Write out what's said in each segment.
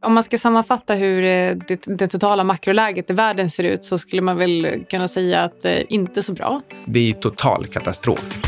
Om man ska sammanfatta hur eh, det, det, totala makroläget i världen ser ut så skulle man väl kunna säga att det eh, inte är så bra. Det är total katastrof.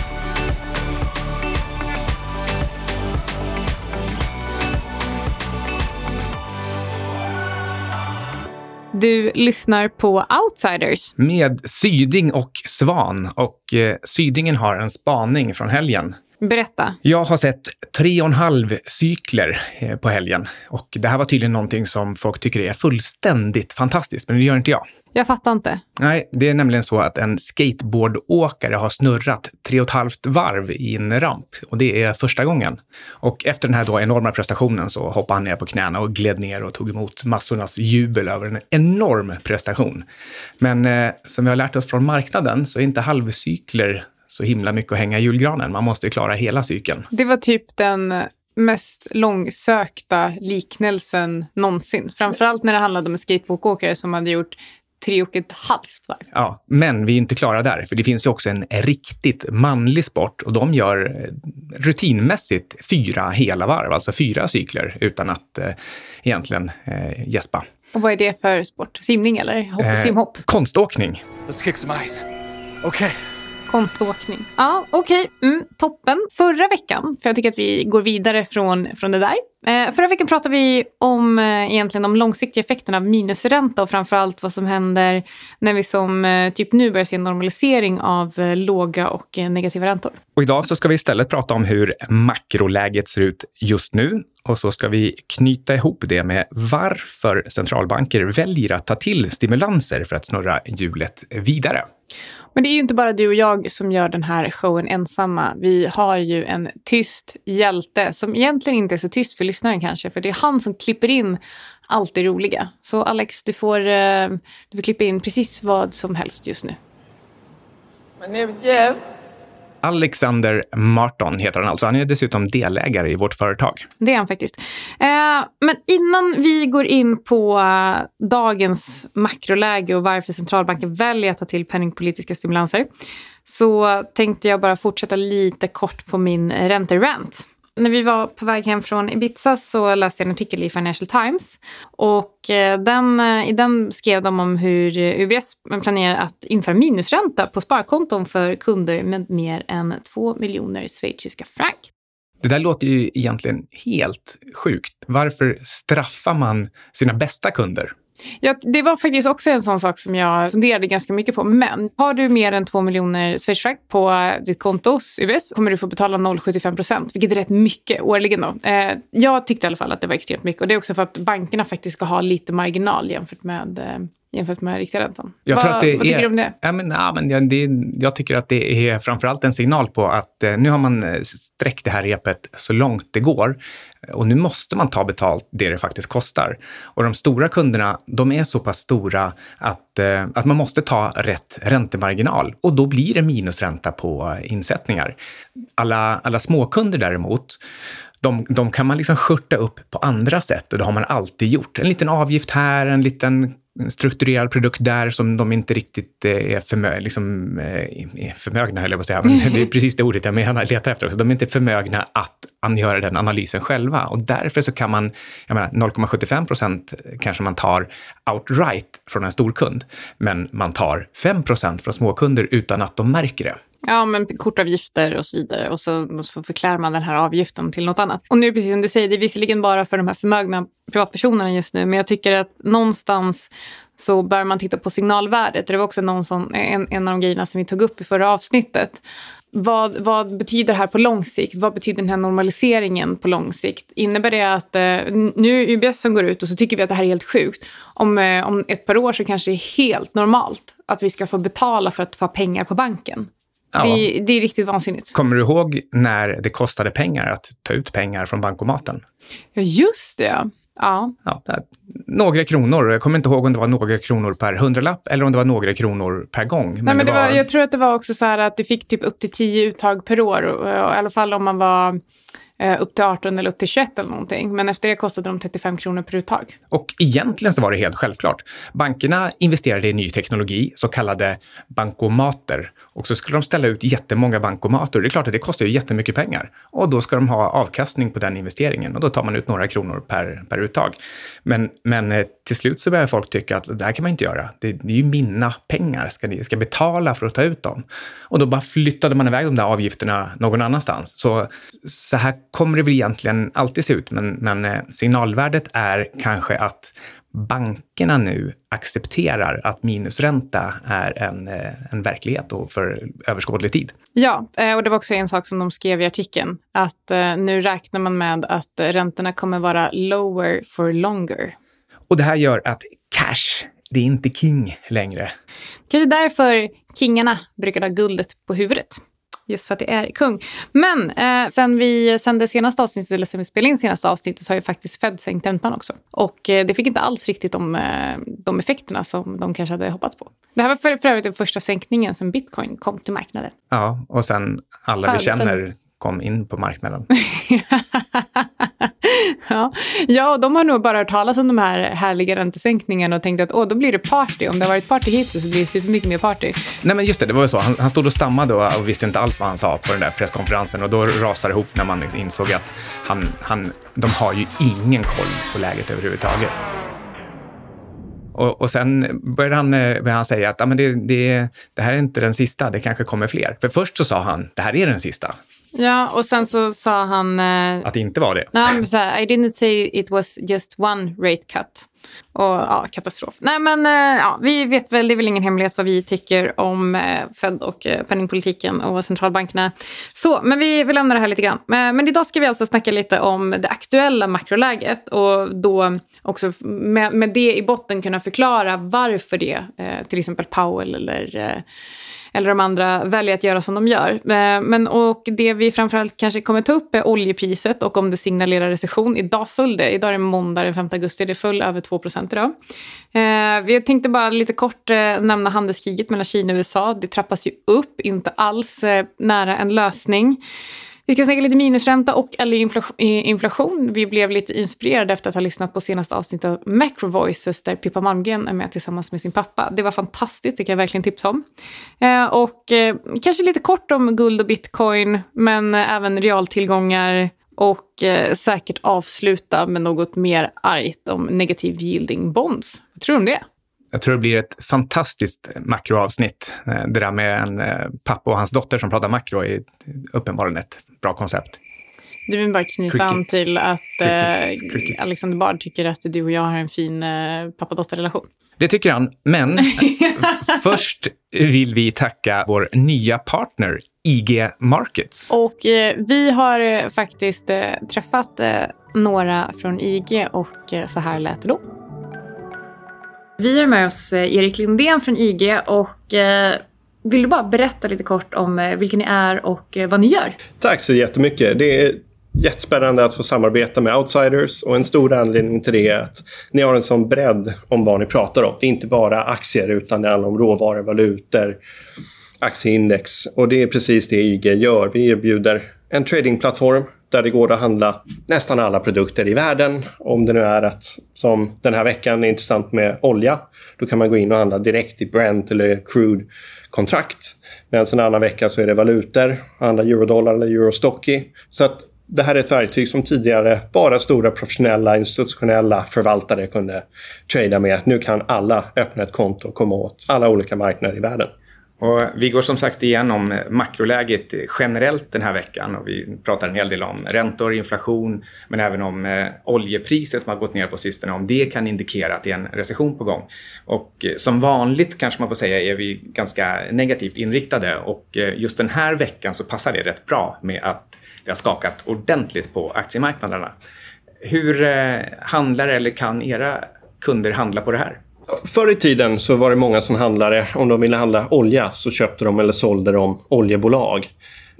Du lyssnar på Outsiders. Med Syding och Svan. Och eh, Sydingen har en spaning från helgen. Berätta. Jag har sett tre och en halv cykler eh, på helgen. Och det här var tydligen någonting som folk tycker är fullständigt fantastiskt, men det gör inte jag. Jag fattar inte. Nej, det är nämligen så att en skateboardåkare har snurrat tre och ett halvt varv i en ramp. Och det är första gången. Och efter den här då enorma prestationen så hoppade han ner på knäna och gled ner och tog emot massornas jubel över en enorm prestation. Men eh, som vi har lärt oss från marknaden så är inte halvcykler så himla mycket att hänga i julgranen. Man måste ju klara hela cykeln. Det var typ den mest långsökta liknelsen någonsin. Framförallt när det handlade om en skateboardåkare som hade gjort tre och ett halvt varv. Ja, men vi är inte klara där, för det finns ju också en riktigt manlig sport och de gör eh, rutinmässigt fyra hela varv, alltså fyra cykler utan att eh, egentligen eh, gäspa. Och vad är det för sport? Simning eller hopp, eh, simhopp? Konståkning. Let's kick some ice. Okay. Konståkning. Ja, okej. Okay. Mm, toppen. Förra veckan, för jag tycker att vi går vidare från, från det där. Eh, förra veckan pratade vi om eh, egentligen de långsiktiga effekterna av minusränta och framförallt vad som händer när vi som eh, typ nu börjar se en normalisering av eh, låga och eh, negativa räntor. Och idag så ska vi istället prata om hur makroläget ser ut just nu och så ska vi knyta ihop det med varför centralbanker väljer att ta till stimulanser för att snurra hjulet vidare. Men det är ju inte bara du och jag som gör den här showen ensamma. Vi har ju en tyst hjälte som egentligen inte är så tyst för lyssnaren kanske, för det är han som klipper in allt det roliga. Så Alex, du får, eh, du får klippa in precis vad som helst just nu. My name is Jeff. Alexander Marton heter han alltså. Han är dessutom delägare i vårt företag. Det är han faktiskt. Eh, men innan vi går in på eh, dagens makroläge och varför centralbanken väljer att ta till penningpolitiska stimulanser så tänkte jag bara fortsätta lite kort på min ränterant. När vi var på väg hem från Ibiza så läste jag en artikel i Financial Times. Och eh, den, eh, I den skrev de om hur UBS planerar att införa minusränta på sparkonton för kunder med mer än 2 miljoner schweiziska franc. Det där låter ju egentligen helt sjukt. Varför straffar man sina bästa kunder? Ja, det var faktiskt också en sån sak som jag funderade ganska mycket på. Men har du mer än 2 miljoner schweizerfranc på ditt konto hos UBS kommer du få betala 0,75 procent, vilket är rätt mycket årligen. Då. Eh, jag tyckte i alla fall att det var extremt mycket och det är också för att bankerna faktiskt ska ha lite marginal jämfört med eh, jämfört med riktiga räntan. Jag vad, vad tycker är, du om det? Ja, men, ja, men det, jag tycker att det är framförallt en signal på att eh, nu har man eh, sträckt det här repet så långt det går och nu måste man ta betalt det det faktiskt kostar. Och de stora kunderna, de är så pass stora att, eh, att man måste ta rätt räntemarginal och då blir det minusränta på insättningar. Alla, alla småkunder däremot, de, de kan man liksom skörta upp på andra sätt och det har man alltid gjort. En liten avgift här, en liten strukturerad produkt där som de inte riktigt eh, är, förmö liksom, eh, är förmögna, höll jag på att säga. Men det är precis det ordet jag menar, letar efter. Också. De är inte förmögna att göra den analysen själva. Och därför så kan man, jag menar 0,75 procent kanske man tar outright från en storkund. Men man tar 5 procent från småkunder utan att de märker det. Ja, men kortavgifter och så vidare. Och så, och så förklär man den här avgiften till något annat. Och nu det precis som du säger, det är visserligen bara för de här förmögna privatpersonerna just nu. Men jag tycker att någonstans så bör man titta på signalvärdet. Det var också någon som, en, en av de grejerna som vi tog upp i förra avsnittet. Vad, vad, betyder det här på lång sikt? Vad betyder den här normaliseringen på lång sikt? Innebär det att eh, nu är UBS som går ut och så tycker vi att det här är helt sjukt. Om, eh, om ett par år så kanske det är helt normalt att vi ska få betala för att få pengar på banken. Ja. Det, det, är riktigt vansinnigt. Kommer du ihåg när det kostade pengar att ta ut pengar från bankomaten? Ja, just det. Ja. ja några kronor. Jag kommer inte ihåg om det var några kronor per hundralapp eller om det var några kronor per gång. Men Nej, men det var... jag tror att det var också så här att du fick typ upp till tio uttag per år. I alla fall om man var Eh, upp till 18 eller upp till 21 eller någonting. Men efter det kostade de 35 kronor per uttag. Och egentligen så var det helt självklart. Bankerna investerade i ny teknologi, så kallade bankomater. Och så skulle de ställa ut jättemånga bankomater. Det är klart att det kostar ju jättemycket pengar. Och då ska de ha avkastning på den investeringen och då tar man ut några kronor per, per uttag. Men, men eh, till slut så börjar folk tycka att det här kan man inte göra. Det, det är ju mina pengar. Ska ni ska betala för att ta ut dem? Och då bara flyttade man iväg de där avgifterna någon annanstans. Så, så här kommer det väl egentligen alltid se ut. Men, men eh, signalvärdet är kanske att bankerna nu accepterar att minusränta är en, eh, en verklighet och för överskådlig tid. Ja, eh, och det var också en sak som de skrev i artikeln. Att nu räknar man med att räntorna kommer vara lower for longer. Och det här gör att cash, det är inte king längre. Kanske därför kingarna brukar ha guldet på huvudet. Just för att det är kung. Men eh, sen vi sände senaste avsnittet, eller sen vi spelade in senaste avsnittet, så har ju faktiskt Fed sänkt räntan också. Och eh, det fick inte alls riktigt de, eh, de effekterna som de kanske hade hoppats på. Det här var för, för övrigt den första sänkningen sen bitcoin kom till marknaden. Ja, och sen alla Födelsen. vi känner kom in på marknaden. ja. ja, de har nog bara hört talas om de här härliga räntesänkningarna och tänkt att Åh, då blir det party. Om det har varit party hittills så blir det supermycket mer party. Nej, men just det, det var ju så. Han, han stod och stammade och, och, visste inte alls vad han sa på den där presskonferensen och då rasade det ihop när man insåg att han, han, de har ju ingen koll på läget överhuvudtaget. Och, och sen började han, eh, började han säga att ah, men det, det, det här är inte den sista, det kanske kommer fler. För först så sa han, det här är den sista. Ja, och sen så sa han... Eh, att det inte var det? Nej, så här, I didn't say it was just one rate cut. Och ja, katastrof. Nej, men eh, ja, vi vet väl, det är väl ingen hemlighet vad vi tycker om eh, Fed och eh, penningpolitiken och centralbankerna. Så, men vi, vi lämnar det här lite grann. Men, men idag ska vi alltså snacka lite om det aktuella makroläget och då också med, med det i botten kunna förklara varför det, eh, till exempel Powell eller eh, eller de andra väljer att göra som de gör. Eh, men, och det vi framförallt kanske kommer ta upp är oljepriset och om det signalerar recession. Idag föll det. Idag är det måndag den 5 augusti. Det föll över 2 idag. Jag vi tänkte bara lite kort eh, nämna handelskriget mellan Kina och USA. Det trappas ju upp, inte alls nära en lösning. Vi ska snacka lite minusränta och eller inflation. Vi blev lite inspirerade efter att ha lyssnat på senaste avsnittet av Macro Voices där Pippa Malmgren är med tillsammans med sin pappa. Det var fantastiskt, det kan jag verkligen tipsa om. Eh, och eh, kanske lite kort om guld och bitcoin, men eh, även realtillgångar och säkert avsluta med något mer argt om negativ yielding bonds. Vad tror du om det? Jag tror det blir ett fantastiskt makroavsnitt. Eh, det där med en eh, pappa och hans dotter som pratar makro är uppenbarligen ett bra koncept. Du vill bara knyta an till att eh, Alexander Bard tycker att du och jag har en fin eh, pappa-dotter-relation. Det tycker han, men först vill vi tacka vår nya partner IG Markets. Och eh, vi har faktiskt eh, träffat några från IG och så här lät det då. Vi har med oss eh, Erik Lindén från IG och eh, vill du bara berätta lite kort om eh, vilka ni är och vad ni gör? Tack så jättemycket. Det är jättespännande att få samarbeta med outsiders och en stor anledning till det är att ni har en sån bredd om vad ni pratar om. Det är inte bara aktier utan det handlar om råvaror, valutor, aktieindex och det är precis det IG gör. Vi erbjuder en tradingplattform där det går att handla nästan alla produkter i världen. Om det nu är att, som den här veckan är intressant med olja, då kan man gå in och handla direkt i Brent eller crude-kontrakt. Medan en annan vecka så är det valutor, handla eurodollar eller eurostocky. Så att det här är ett verktyg som tidigare bara stora professionella institutionella förvaltare kunde trada med. Nu kan alla öppna ett konto och komma åt alla olika marknader i världen. Och vi går som sagt igenom makroläget generellt den här veckan och vi pratar en hel del om räntor, inflation men även om eh, oljepriset som har gått ner på sistone, om det kan indikera att det är en recession på gång. Och eh, som vanligt kanske man får säga är vi ganska negativt inriktade och eh, just den här veckan så passar det rätt bra med att det har skakat ordentligt på aktiemarknaderna. Hur eh, handlar eller kan era kunder handla på det här? Förr i tiden så var det många som handlade, om de ville handla olja så köpte de eller sålde de oljebolag.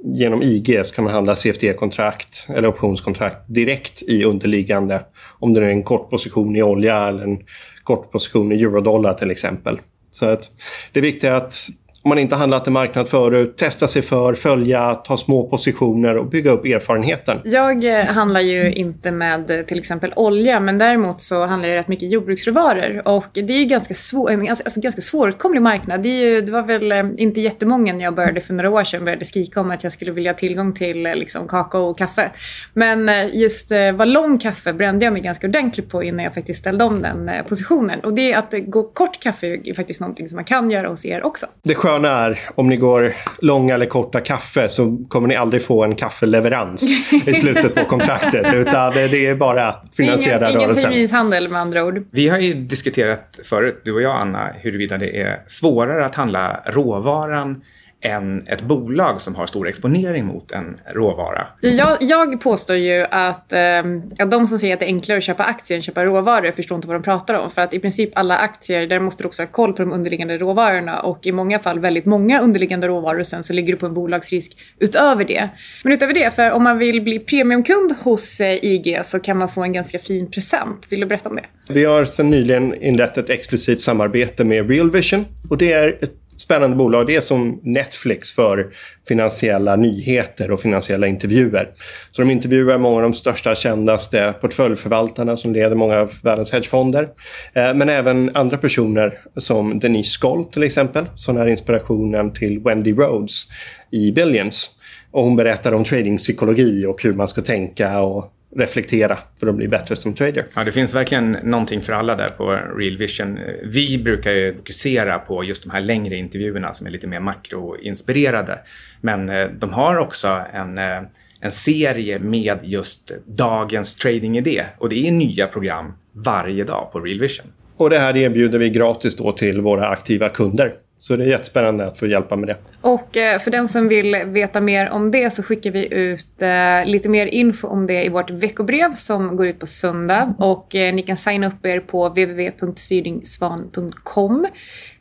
Genom IG så kan man handla CFD-kontrakt eller optionskontrakt direkt i underliggande. Om det är en kort position i olja eller en kort position i eurodollar till exempel. Så att det viktiga är att om man inte handlat en marknad förut, testa sig för, följa, ta små positioner och bygga upp erfarenheten. Jag eh, handlar ju inte med eh, till exempel olja, men däremot så handlar jag rätt mycket jordbruksråvaror. Och det är ju ganska svår, en ganska, alltså ganska svåråtkomlig marknad. Det, ju, det var väl eh, inte jättemånga när jag började för några år sedan började skrika om att jag skulle vilja ha tillgång till liksom, kakao och kaffe. Men just vad lång kaffe brände jag mig ganska ordentligt på innan jag faktiskt ställde om den positionen. Och det är att gå kort kaffe är faktiskt någonting som man kan göra hos er också. Det sköna är, om ni går långa eller korta kaffe så kommer ni aldrig få en kaffeleverans i slutet på kontraktet. Utan det är bara finansiera ingen, rörelsen. Ingen terminshandel med andra ord. Vi har ju diskuterat förut, du och jag Anna, huruvida det är svårare att handla råvaran än ett bolag som har stor exponering mot en råvara. Jag, jag påstår ju att, eh, att de som säger att det är enklare att köpa aktier än att köpa råvaror förstår inte vad de pratar om. För att i princip alla aktier, där måste du också ha koll på de underliggande råvarorna och i många fall väldigt många underliggande råvaror. Sen så ligger du på en bolagsrisk utöver det. Men utöver det, för om man vill bli premiumkund hos eh, IG så kan man få en ganska fin present. Vill du berätta om det? Vi har sedan nyligen inlett ett exklusivt samarbete med Real Vision och det är ett spännande bolag. Det är som Netflix för finansiella nyheter och finansiella intervjuer. Så de intervjuar många av de största, kändaste portföljförvaltarna som leder många av världens hedgefonder. Eh, men även andra personer som Denise Scholl till exempel, som är inspirationen till Wendy Rhodes i Billions. Och hon berättar om tradingpsykologi och hur man ska tänka och reflektera för att bli bättre som trader. Ja, det finns verkligen någonting för alla där på Real Vision. Vi brukar ju fokusera på just de här längre intervjuerna som är lite mer makroinspirerade. Men eh, de har också en, eh, en serie med just dagens tradingidé och det är nya program varje dag på Real Vision. Och det här erbjuder vi gratis då till våra aktiva kunder. Så det är jättespännande att få hjälpa med det. Och eh, för den som vill veta mer om det så skickar vi ut eh, lite mer info om det i vårt veckobrev som går ut på söndag. Och eh, ni kan signa upp er på www.syringsvan.com.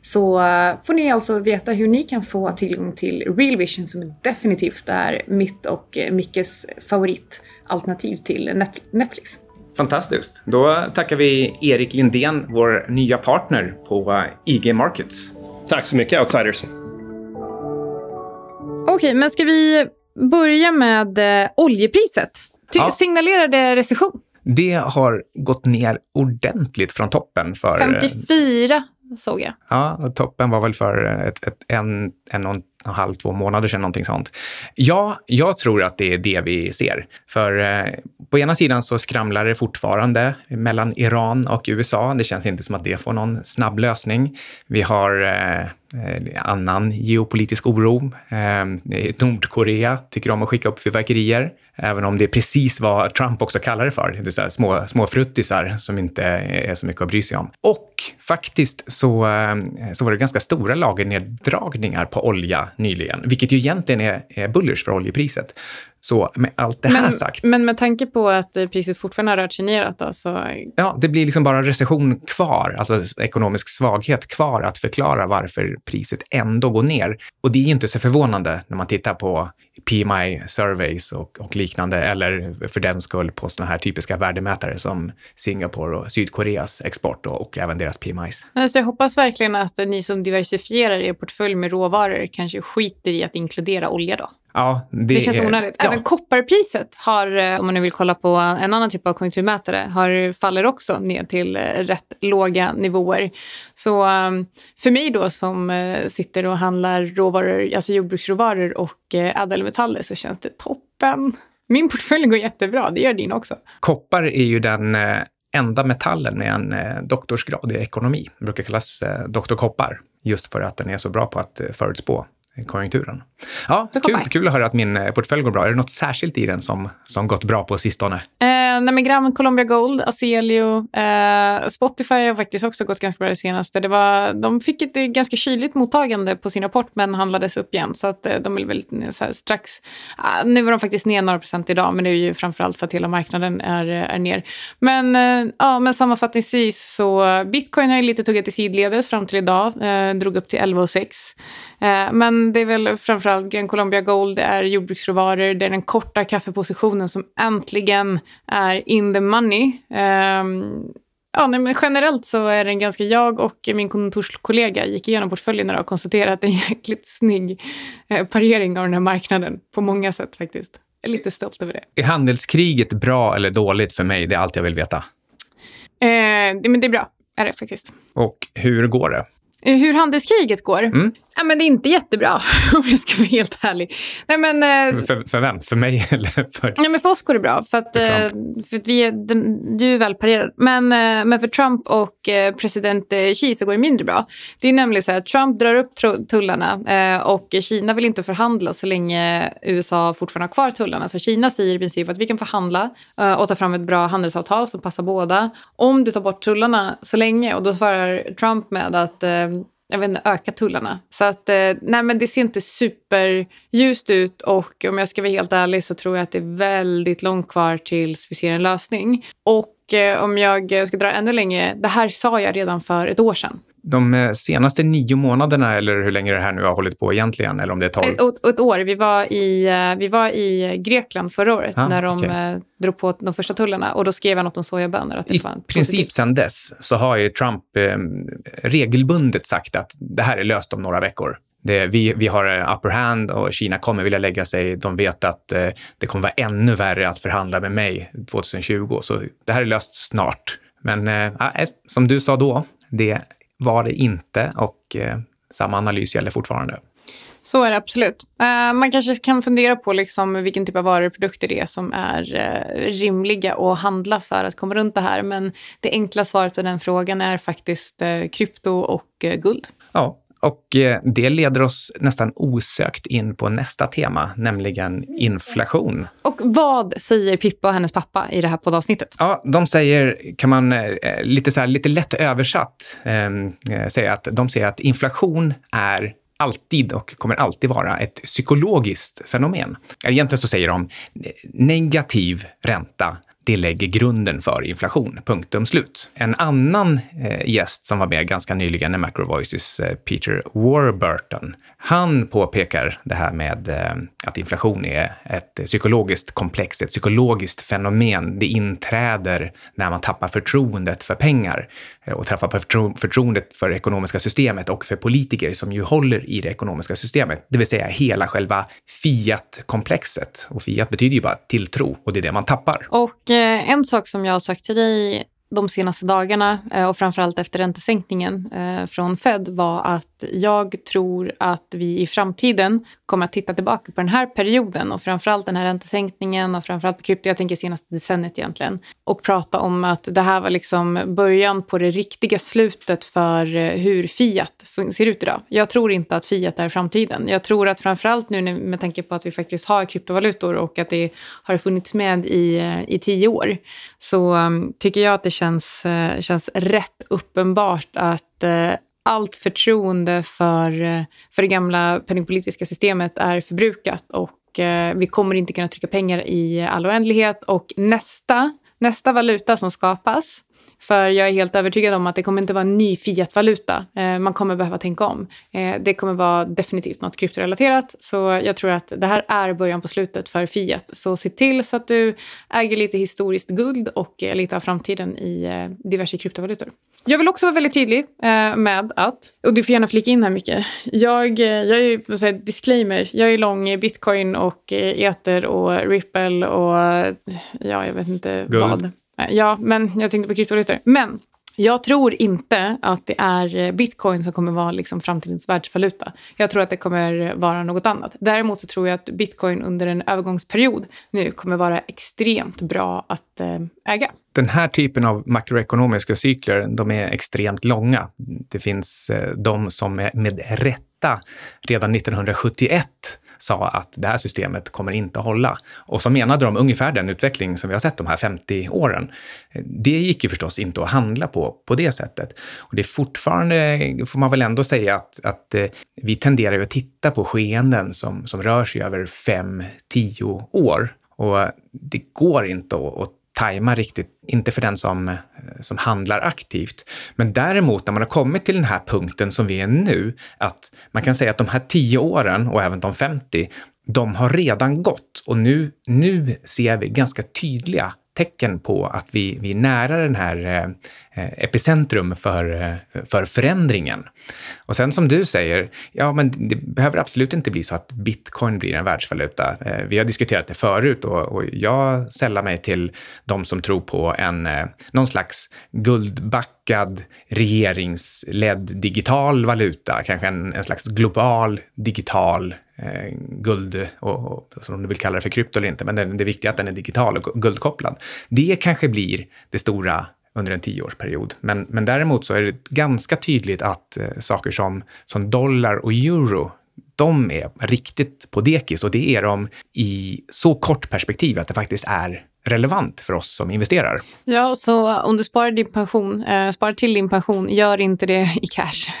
Så får ni alltså veta hur ni kan få tillgång till Real Vision som definitivt är mitt och Mickes favoritalternativ till Netflix. Fantastiskt. Då tackar vi Erik Lindén, vår nya partner på IG Markets. Tack så mycket, outsiders. Okej, okay, men ska vi börja med eh, oljepriset? Ty ja. Signalerar det recession? Det har gått ner ordentligt från toppen. för... 54 såg jag. Ja, toppen var väl för ett, ett, en, en och en en halv, två månader sedan, någonting sånt. Ja, jag tror att det är det vi ser. För eh, på ena sidan så skramlar det fortfarande mellan Iran och USA. Det känns inte som att det får någon snabb lösning. Vi har eh Eh, annan geopolitisk oro. Eh, Nordkorea tycker om att skicka upp fyrverkerier. Även om det är precis vad Trump också kallar det för. Det är så små, små fruttisar som inte är så mycket att bry sig om. Och faktiskt så, eh, så var det ganska stora lagerneddragningar på olja nyligen, vilket ju egentligen är, är för oljepriset. Så med allt det här men, sagt. Men med tanke på att priset fortfarande har rört sig neråt då, så... Ja, det blir liksom bara recession kvar, alltså ekonomisk svaghet kvar att förklara varför priset ändå går ner. Och det är inte så förvånande när man tittar på PMI surveys och, och liknande, eller för den skull på sådana här typiska värdemätare som Singapore och Sydkoreas export och, och även deras PMIs. Alltså jag hoppas verkligen att ni som diversifierar er portfölj med råvaror kanske skiter i att inkludera olja då. Ja, det, det känns är, onödigt. Även ja. kopparpriset har, eh, om man nu vill kolla på en annan typ av konjunkturmätare, har, faller också ner till eh, rätt låga nivåer. Så ehm, för mig då som eh, sitter och handlar råvaror, alltså jordbruksråvaror och ädelmetaller så känns det toppen. Min portfölj går jättebra, det gör din också. Koppar är ju den enda metallen med en doktorsgrad i ekonomi. Det brukar kallas doktor Koppar, just för att den är så bra på att förutspå konjunkturen. Ja, kul, kul att höra att min eh, portfölj går bra. Är det något särskilt i den som, som gått bra på sistone? Eh, nej, men Gram, Colombia Gold, Aselio, eh, Spotify har faktiskt också gått ganska bra det senaste. Det var, de fick ett ganska kyligt mottagande på sin rapport men handlades upp igen. Så att eh, de är väl här, strax... Ah, nu var de faktiskt ner några procent idag men det är ju framförallt för att hela marknaden är, är ner. Men, eh, ja, men sammanfattningsvis så bitcoin har ju lite tuggat i sidledes fram till idag. Eh, drog upp till 11,6. Eh, men det är väl framförallt Gran Colombia Gold, det är jordbruksråvaror, det är den korta kaffepositionen som äntligen är in the money. Ehm, Ja, nej, men generellt så är den ganska... Jag och min kontorskollega gick igenom portföljen och konstaterade att det är en jäkligt snygg eh, parering av den här marknaden på många sätt faktiskt. Jag är lite stolt över det. Är handelskriget bra eller dåligt för mig? Det är allt jag vill veta. Eh, det, men det är bra, är det faktiskt. Och hur går det? Eh, Hur handelskriget går? Mm. Ja, men det är inte jättebra, om jag ska vara helt ärlig. Nej, men, eh, För, för vem? För mig eller för... Ja, men för oss går det bra, för att, För eh, för att vi är, den, du är välparerad. Men, eh, men för Trump och president Xi så går det mindre bra. Det är nämligen så här, Trump drar upp tullarna och Kina vill inte förhandla så länge USA fortfarande har kvar tullarna. Så Kina säger i princip att vi kan förhandla och ta fram ett bra handelsavtal som passar båda. Om du tar bort tullarna så länge och då svarar Trump med att jag vet inte, öka tullarna. Så att, eh, nej men det ser inte superljust ut och om jag ska vara helt ärlig så tror jag att det är väldigt långt kvar tills vi ser en lösning. Och eh, om jag ska dra ännu längre, det här sa jag redan för ett år sedan. De eh, senaste nio månaderna, eller hur länge det här nu har hållit på egentligen, eller om det är tolv? Ett, ett, ett år. Vi var, i, eh, vi var i Grekland förra året Ah, när de eh, drog på de första tullarna och då skrev jag något om sojabönor. Att det I princip positivt. sedan dess så har ju Trump eh, regelbundet sagt att det här är löst om några veckor. Det, vi, vi har eh, upper hand och Kina kommer vilja lägga sig. De vet att eh, det kommer vara ännu värre att förhandla med mig 2020. Så det här är löst snart. Men eh, eh, som du sa då, det var det inte och eh, samma analys gäller fortfarande. Så är det absolut. Eh, man kanske kan fundera på liksom vilken typ av varor och produkter det är som är eh, rimliga att handla för att komma runt det här. Men det enkla svaret på den frågan är faktiskt eh, krypto och guld. Ja, och eh, det leder oss nästan osökt in på nästa tema, nämligen inflation. Och vad säger Pippa och hennes pappa i det här poddavsnittet? Ja, de säger, kan man eh, lite, så här, lite lätt översatt eh, säga att de säger att inflation är alltid och kommer alltid vara ett psykologiskt fenomen. Egentligen så säger de eh, negativ ränta det lägger grunden för inflation. Punktum slut. En annan eh, gäst som var med ganska nyligen i Macro Voices, eh, Peter Warburton, han påpekar det här med eh, att inflation är ett psykologiskt komplex, ett psykologiskt fenomen. Det inträder när man tappar förtroendet för pengar eh, och tappar förtro- förtroendet för det ekonomiska systemet och för politiker som ju håller i det ekonomiska systemet, det vill säga hela själva fiat-komplexet. Och fiat betyder ju bara tilltro och det är det man tappar. Och eh, Eh, en sak som jag har sagt till dig de senaste dagarna eh, och framförallt efter räntesänkningen eh, från Fed var att jag tror att vi i framtiden kommer att titta tillbaka på den här perioden och framförallt den här räntesänkningen och framförallt på krypto, jag tänker senaste decenniet egentligen, och prata om att det här var liksom början på det riktiga slutet för eh, hur Fiat ser ut idag. Jag tror inte att Fiat är framtiden. Jag tror att framförallt nu med tanke på att vi faktiskt har kryptovalutor och att det har funnits med i, i tio år så mm, tycker jag att det känns, eh, känns rätt uppenbart att eh, allt förtroende för, eh, för det gamla penningpolitiska systemet är förbrukat och vi kommer inte kunna trycka pengar i all oändlighet och nästa, nästa valuta som skapas för jag är helt övertygad om att det kommer inte vara en ny fiat-valuta. Eh, man kommer behöva tänka om. Eh, det kommer vara definitivt något kryptorelaterat. Så jag tror att det här är början på slutet för fiat. Så se till så att du äger lite historiskt guld och eh, lite av framtiden i eh, diverse kryptovalutor. Jag vill också vara väldigt tydlig eh, med att, och du får gärna flika in här mycket, jag, jag är ju, jag, disclaimer, jag är lång i bitcoin och ether och ripple och ja, jag vet inte Guld. vad. Eh, ja, men jag tänkte på kryptovalutor. Men jag tror inte att det är eh, bitcoin som kommer vara liksom framtidens världsvaluta. Jag tror att det kommer vara något annat. Däremot så tror jag att bitcoin under en övergångsperiod nu kommer vara extremt bra att eh, äga. Den här typen av makroekonomiska cykler, de är extremt långa. Det finns de som med rätta redan 1971 sa att det här systemet kommer inte att hålla. Och så menade de ungefär den utveckling som vi har sett de här 50 åren. Det gick ju förstås inte att handla på på det sättet. Och det är fortfarande, får man väl ändå säga att, att eh, vi tenderar ju att titta på skeenden som, som rör sig över 5-10 år. Och det går inte att, att tajma riktigt, inte för den som, eh, som handlar aktivt. Men däremot när man har kommit till den här punkten som vi är nu, att man kan säga att de här 10 åren och även de 50, de har redan gått och nu, nu ser vi ganska tydliga tecken på att vi, vi är nära den här eh, eh epicentrum för, eh, för förändringen. Och sen som du säger, ja men det behöver absolut inte bli så att bitcoin blir en världsvaluta. Eh, vi har diskuterat det förut och, och jag sällar mig till de som tror på en, eh, någon slags guldbackad regeringsledd digital valuta, kanske en, en slags global digital eh, guld, och, och, som du vill kalla det för krypto eller inte, men det, det är att den är digital och guldkopplad. Det kanske blir det stora under en tioårsperiod. Men, men däremot så är det ganska tydligt att eh, saker som, som dollar och euro de är riktigt på dekis och det är de i så kort perspektiv att det faktiskt är relevant för oss som investerar. Ja, så om du sparar, din pension, eh, sparar till din pension, gör inte det i cash.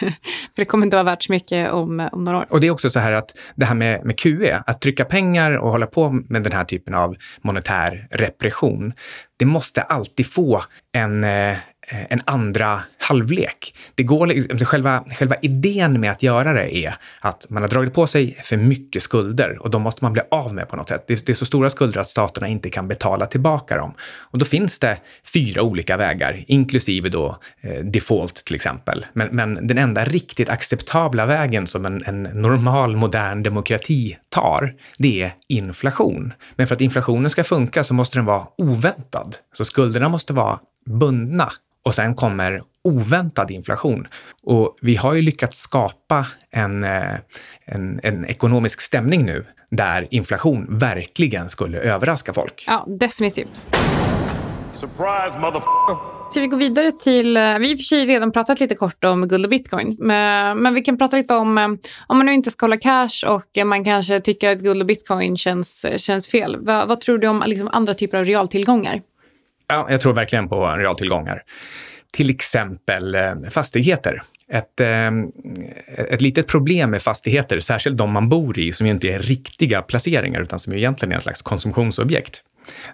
för det kommer inte vara värt så mycket om, om några år. Och det är också så här att det här med, med QE, att trycka pengar och hålla på med den här typen av monetär repression, det måste alltid få en, eh, Eh, Eh, en andra halvlek. Det går, liksom, alltså själva, själva idén med att göra det är att man har dragit på sig för mycket skulder och de måste man bli av med på något sätt. Det är, det är så stora skulder att staterna inte kan betala tillbaka dem. Och då finns det fyra olika vägar, inklusive då eh, default till exempel. Men, men, den enda riktigt acceptabla vägen som en, en normal modern demokrati tar, det är inflation. Men för att inflationen ska funka så måste den vara oväntad. Så skulderna måste vara bundna och sen kommer oväntad inflation. Och vi har ju lyckats skapa en, eh, en, en ekonomisk stämning nu där inflation verkligen skulle överraska folk. Ja, definitivt. Surprise, Så vi går vidare till, eh, vi har i och för sig redan pratat lite kort om guld och bitcoin, men, men vi kan prata lite om, eh, om man nu inte ska hålla cash och man kanske tycker att guld och bitcoin känns, känns fel. Vad, vad tror du om liksom andra typer av realtillgångar? Ja, jag tror verkligen på realtillgångar. Till exempel eh, fastigheter. Ett, eh, ett litet problem med fastigheter, särskilt de man bor i, som ju inte är riktiga placeringar utan som egentligen är en slags konsumtionsobjekt,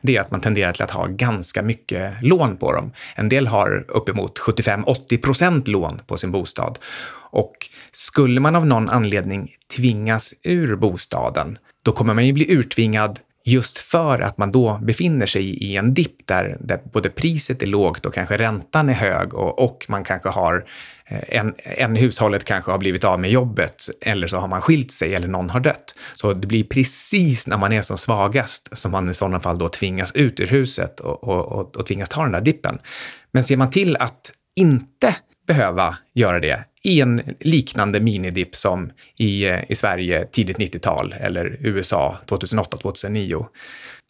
det är att man tenderar till att ha ganska mycket lån på dem. En del har uppemot 75-80 procent lån på sin bostad. Och skulle man av någon anledning tvingas ur bostaden, då kommer man ju bli urtvingad just för att man då befinner sig i en dipp där, där både priset är lågt och kanske räntan är hög och, och man kanske har eh, en, en hushållet kanske har blivit av med jobbet eller så har man skilt sig eller någon har dött. Så det blir precis när man är som svagast som man i sådana fall då tvingas ut ur huset och, och, och, och tvingas ta den där dippen. Men ser man till att inte behöva göra det i en liknande minidipp som i, eh, i Sverige tidigt 90-tal eller USA 2008-2009.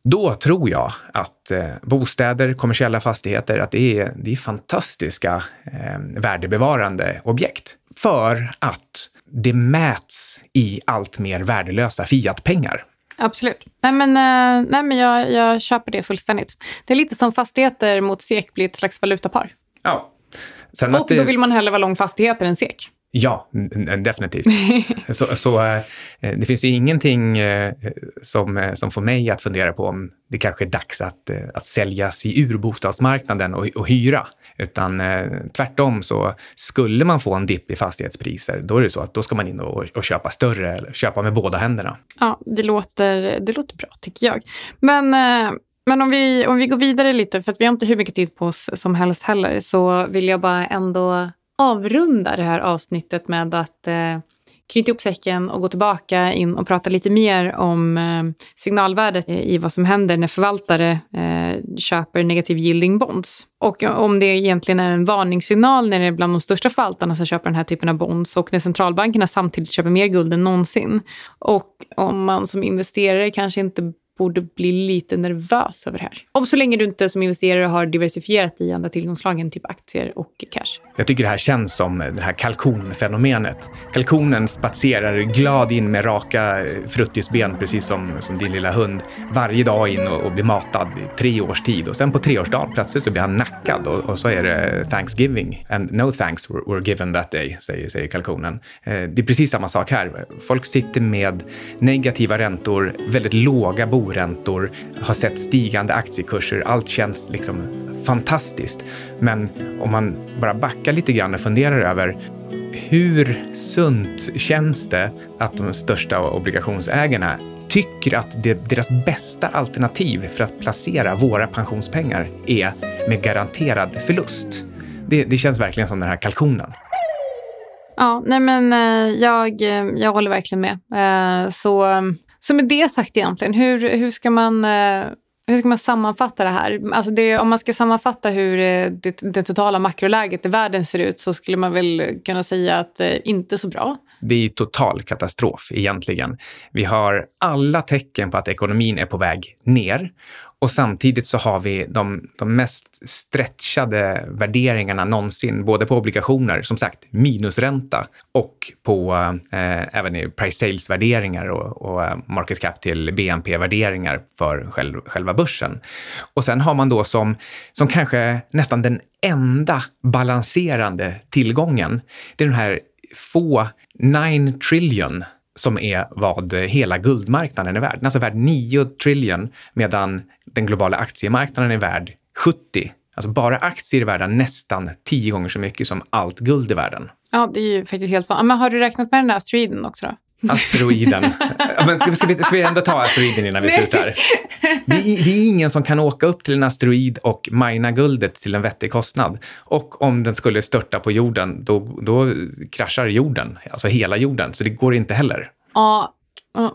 Då tror jag att eh, bostäder, kommersiella fastigheter, att det är, det är fantastiska eh, värdebevarande objekt. För att det mäts i allt mer värdelösa fiatpengar. Absolut. Nej, men, eh, nej, men jag, jag köper det fullständigt. Det är lite som fastigheter mot SEK blir ett slags valutapar. Ja, Sen och då vill man hellre vara lång fastigheter än SEK. Ja, definitivt. så, så äh, det finns ju ingenting äh, som, äh, som får mig att fundera på om det kanske är dags att, att säljas i ur bostadsmarknaden och, och hyra. Utan tvärtom så skulle man få en dipp i fastighetspriser, då är det så att då ska man in och, och köpa större, eller köpa med båda händerna. Ja, det låter, det låter bra tycker jag. Men men om vi, om vi går vidare lite, för att vi har inte hur mycket tid på oss som helst heller, så vill jag bara ändå avrunda det här avsnittet med att eh, knyta ihop säcken och gå tillbaka in och prata lite mer om eh, signalvärdet i vad som händer när förvaltare eh, köper negativ yielding bonds. Och om det egentligen är en varningssignal när det är bland de största förvaltarna som köper den här typen av bonds och när centralbankerna samtidigt köper mer guld än någonsin. Och om man som investerare kanske inte borde bli lite nervös över det här. Om så länge du inte som investerare har diversifierat i andra tillgångsslag än typ aktier och cash. Jag tycker det här känns som det här kalkonfenomenet. Kalkonen spatserar glad in med raka eh, fruttisben, precis som, som din lilla hund, varje dag in och, och blir matad i tre års tid. Och sen på treårsdagen plötsligt så blir han nackad och, och, så är det Thanksgiving. And no thanks were, were given that day, säger, säger kalkonen. Eh, det är precis samma sak här. Folk sitter med negativa räntor, väldigt låga boräntor, har sett stigande aktiekurser. Allt känns liksom fantastiskt. Men om man bara backar lite grann och funderar över hur sunt känns det att de största obligationsägarna tycker att det, deras bästa alternativ för att placera våra pensionspengar är med garanterad förlust. Det, det känns verkligen som den här kalkonen. Ja, nej men eh, jag, eh, jag håller verkligen med. Eh, så, så med det sagt egentligen, hur, hur, ska man, hur ska man sammanfatta det här? Alltså det, om man ska sammanfatta hur eh, det, det totala makroläget i världen ser ut så skulle man väl kunna säga att eh, inte så bra. Det är total katastrof egentligen. Vi har alla tecken på att ekonomin är på väg ner och samtidigt så har vi de, de mest stretchade värderingarna någonsin, både på obligationer, som sagt minusränta, och på eh, även i price sales-värderingar och, och, eh, market cap till BNP-värderingar för själv, själva börsen. Och sen har man då som, som kanske nästan den enda balanserande tillgången, det är den här få 9 trillion som är vad hela guldmarknaden är värd. Den är alltså värd 9 trillion medan den globala aktiemarknaden är värd 70. Alltså bara aktier är värda nästan 10 gånger så mycket som allt guld i världen. Ja, det är ju faktiskt helt vanligt. Men har du räknat med den där asteroiden också då? Asteroiden. Men ska, vi, ska, vi, ska vi ändå ta asteroiden innan vi slutar? Det är, det är ingen som kan åka upp till en asteroid och mina guldet till en vettig kostnad. Och om den skulle störta på jorden, då, då kraschar jorden, alltså hela jorden. Så det går inte heller. Ja,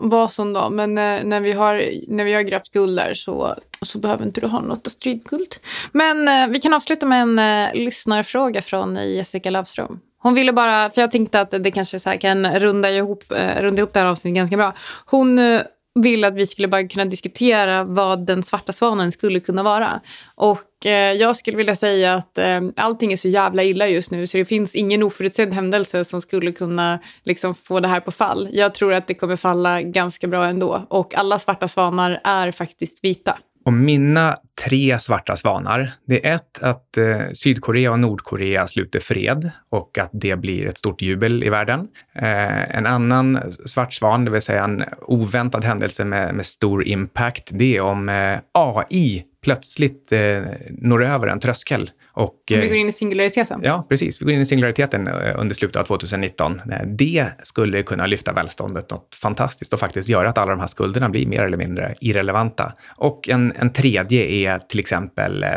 vad som då. Men eh, när vi har, när vi har grävt guld där så, så behöver inte du ha något asteroidguld. Men eh, vi kan avsluta med en eh, lyssnarfråga från Jessica Lavström. Hon ville bara, för jag tänkte att det kanske så kan runda ihop, eh, runda ihop det här avsnittet ganska bra. Hon eh, ville att vi skulle bara kunna diskutera vad den svarta svanen skulle kunna vara. Och eh, jag skulle vilja säga att eh, allting är så jävla illa just nu så det finns ingen oförutsedd händelse som skulle kunna liksom, få det här på fall. Jag tror att det kommer falla ganska bra ändå. Och alla svarta svanar är faktiskt vita. Och mina tre svarta svanar, det är ett att eh, Sydkorea och Nordkorea sluter fred och att det blir ett stort jubel i världen. Eh, en annan svart svan, det vill säga en oväntad händelse med, med stor impact, det är om eh, AI plötsligt eh, når över en tröskel och, vi går in i singulariteten? Ja, precis. Vi går in i singulariteten eh, under slutet av 2019. Eh, det skulle kunna lyfta välståndet något fantastiskt och faktiskt göra att alla de här skulderna blir mer eller mindre irrelevanta. Och en, en tredje är till exempel eh,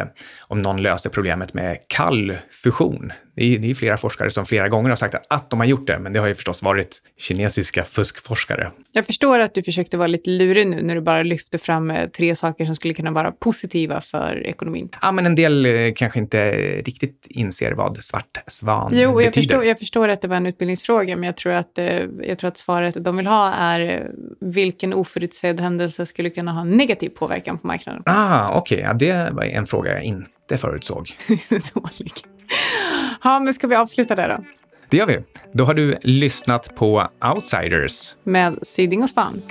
om någon löser problemet med kall fusion. Det är, det är flera forskare som flera gånger har sagt att de har gjort det, men det har ju förstås varit kinesiska fuskforskare. Jag förstår att du försökte vara lite lurig nu när du bara lyfte fram tre saker som skulle kunna vara positiva för ekonomin. Ja, men en del kanske inte riktigt inser vad svart svan jo, betyder. Jag förstår, jag förstår att det var en utbildningsfråga, men jag tror, att, eh, jag tror att svaret de vill ha är eh, vilken oförutsedd händelse skulle kunna ha negativ påverkan på marknaden. Ah, Okej, okay. ja, det var en fråga jag inte förutsåg. Dålig. Ja, men ska vi avsluta där då? Det gör vi. Då har du lyssnat på Outsiders. Med Siding och Span.